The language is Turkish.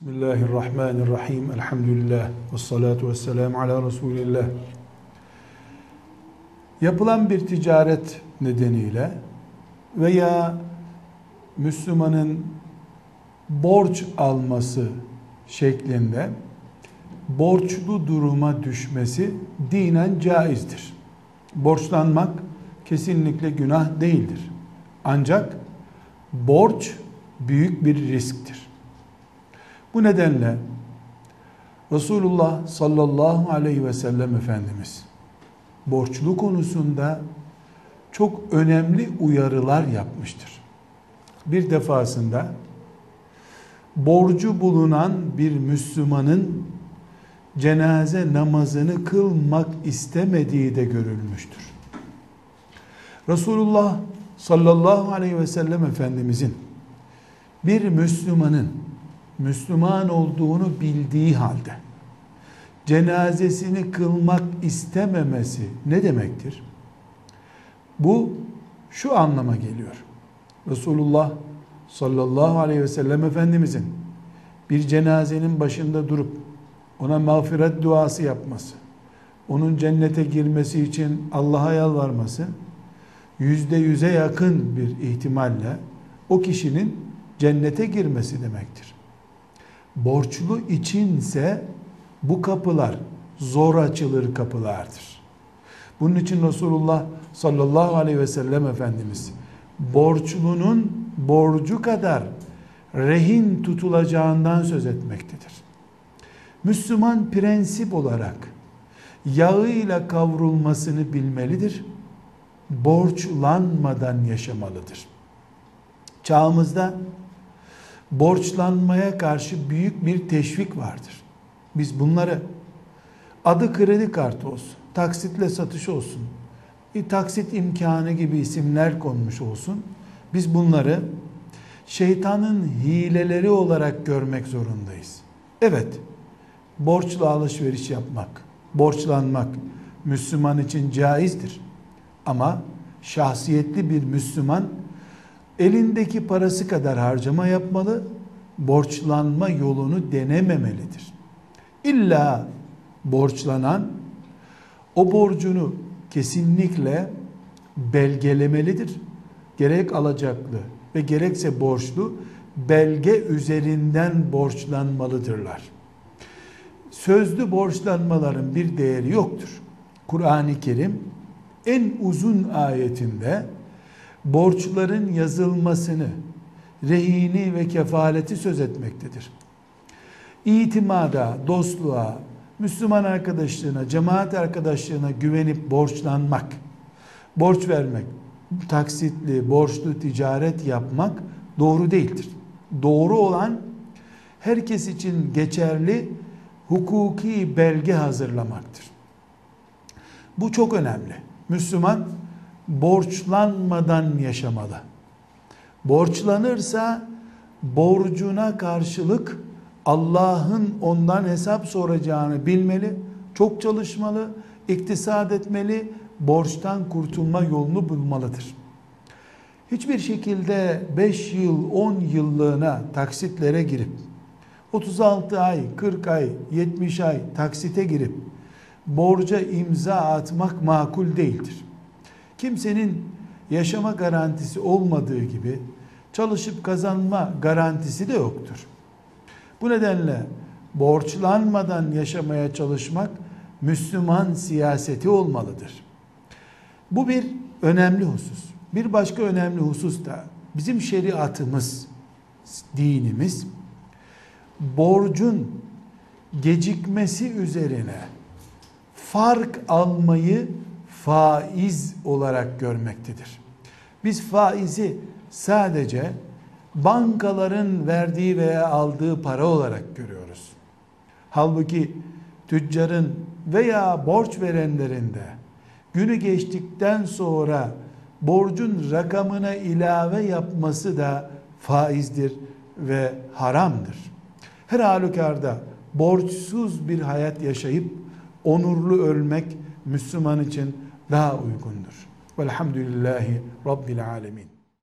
Bismillahirrahmanirrahim. Elhamdülillah. Ve salatu ve selamu ala Resulillah. Yapılan bir ticaret nedeniyle veya Müslümanın borç alması şeklinde borçlu duruma düşmesi dinen caizdir. Borçlanmak kesinlikle günah değildir. Ancak borç büyük bir risktir. Bu nedenle Resulullah sallallahu aleyhi ve sellem Efendimiz borçlu konusunda çok önemli uyarılar yapmıştır. Bir defasında borcu bulunan bir Müslümanın cenaze namazını kılmak istemediği de görülmüştür. Resulullah sallallahu aleyhi ve sellem Efendimizin bir Müslümanın Müslüman olduğunu bildiği halde cenazesini kılmak istememesi ne demektir? Bu şu anlama geliyor. Resulullah sallallahu aleyhi ve sellem Efendimizin bir cenazenin başında durup ona mağfiret duası yapması, onun cennete girmesi için Allah'a yalvarması yüzde yüze yakın bir ihtimalle o kişinin cennete girmesi demektir. Borçlu içinse bu kapılar zor açılır kapılardır. Bunun için Resulullah sallallahu aleyhi ve sellem Efendimiz borçlunun borcu kadar rehin tutulacağından söz etmektedir. Müslüman prensip olarak yağıyla kavrulmasını bilmelidir. Borçlanmadan yaşamalıdır. Çağımızda borçlanmaya karşı büyük bir teşvik vardır. Biz bunları adı kredi kartı olsun, taksitle satış olsun, taksit imkanı gibi isimler konmuş olsun. Biz bunları şeytanın hileleri olarak görmek zorundayız. Evet, borçla alışveriş yapmak, borçlanmak Müslüman için caizdir. Ama şahsiyetli bir Müslüman elindeki parası kadar harcama yapmalı, borçlanma yolunu denememelidir. İlla borçlanan o borcunu kesinlikle belgelemelidir. Gerek alacaklı ve gerekse borçlu belge üzerinden borçlanmalıdırlar. Sözlü borçlanmaların bir değeri yoktur. Kur'an-ı Kerim en uzun ayetinde borçların yazılmasını, rehini ve kefaleti söz etmektedir. İtimada, dostluğa, Müslüman arkadaşlığına, cemaat arkadaşlığına güvenip borçlanmak, borç vermek, taksitli, borçlu ticaret yapmak doğru değildir. Doğru olan herkes için geçerli hukuki belge hazırlamaktır. Bu çok önemli. Müslüman borçlanmadan yaşamalı. Borçlanırsa borcuna karşılık Allah'ın ondan hesap soracağını bilmeli, çok çalışmalı, iktisat etmeli, borçtan kurtulma yolunu bulmalıdır. Hiçbir şekilde 5 yıl, 10 yıllığına taksitlere girip 36 ay, 40 ay, 70 ay taksite girip borca imza atmak makul değildir. Kimsenin yaşama garantisi olmadığı gibi çalışıp kazanma garantisi de yoktur. Bu nedenle borçlanmadan yaşamaya çalışmak Müslüman siyaseti olmalıdır. Bu bir önemli husus. Bir başka önemli husus da bizim şeriatımız, dinimiz borcun gecikmesi üzerine fark almayı faiz olarak görmektedir. Biz faizi sadece bankaların verdiği veya aldığı para olarak görüyoruz. Halbuki tüccarın veya borç verenlerin de günü geçtikten sonra borcun rakamına ilave yapması da faizdir ve haramdır. Her halükarda borçsuz bir hayat yaşayıp onurlu ölmek Müslüman için daha uygundur. Velhamdülillahi Rabbil Alemin.